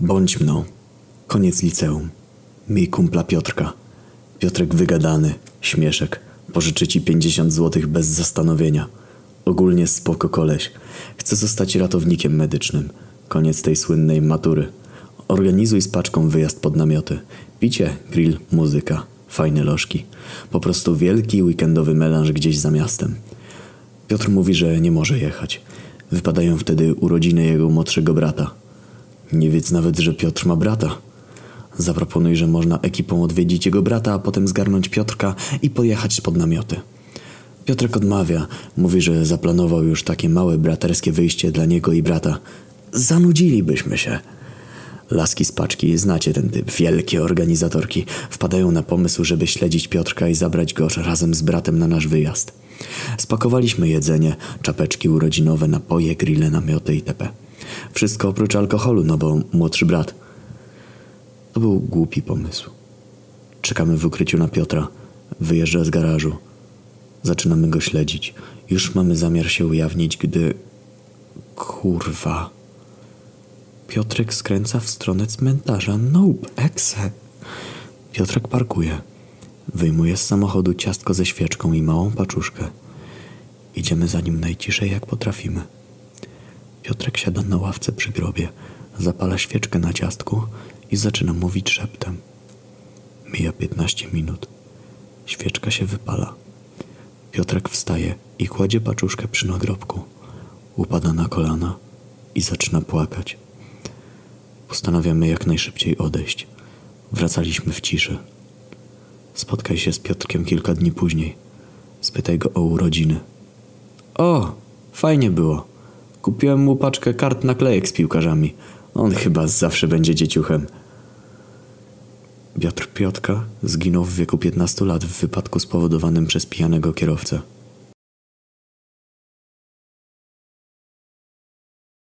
Bądź mną. Koniec liceum. Miej kumpla Piotrka. Piotrek wygadany, śmieszek. Pożyczy ci 50 złotych bez zastanowienia. Ogólnie spoko koleś. Chce zostać ratownikiem medycznym. Koniec tej słynnej matury. Organizuj z paczką wyjazd pod namioty. Picie, grill, muzyka. Fajne lożki. Po prostu wielki weekendowy melanż gdzieś za miastem. Piotr mówi, że nie może jechać. Wypadają wtedy urodziny jego młodszego brata. Nie wiedz nawet, że Piotr ma brata. Zaproponuj, że można ekipą odwiedzić jego brata, a potem zgarnąć Piotrka i pojechać pod namioty. Piotrek odmawia. Mówi, że zaplanował już takie małe braterskie wyjście dla niego i brata. Zanudzilibyśmy się. Laski z paczki, znacie ten typ, wielkie organizatorki, wpadają na pomysł, żeby śledzić Piotrka i zabrać go razem z bratem na nasz wyjazd. Spakowaliśmy jedzenie, czapeczki urodzinowe, napoje, grille, namioty itp. Wszystko oprócz alkoholu, no bo młodszy brat. To był głupi pomysł. Czekamy w ukryciu na Piotra. Wyjeżdża z garażu. Zaczynamy go śledzić. Już mamy zamiar się ujawnić, gdy... Kurwa... Piotrek skręca w stronę cmentarza. Nope, exe. Piotrek parkuje. Wyjmuje z samochodu ciastko ze świeczką i małą paczuszkę. Idziemy za nim najciszej jak potrafimy. Piotrek siada na ławce przy grobie, zapala świeczkę na ciastku i zaczyna mówić szeptem. Mija 15 minut. Świeczka się wypala. Piotrek wstaje i kładzie paczuszkę przy nagrobku. Upada na kolana i zaczyna płakać. Postanawiamy jak najszybciej odejść. Wracaliśmy w ciszy. Spotkaj się z Piotrkiem kilka dni później. Spytaj go o urodziny. O, fajnie było. Kupiłem mu paczkę kart naklejek z piłkarzami. On chyba zawsze będzie dzieciuchem. Piotr Piotka zginął w wieku 15 lat w wypadku spowodowanym przez pijanego kierowcę.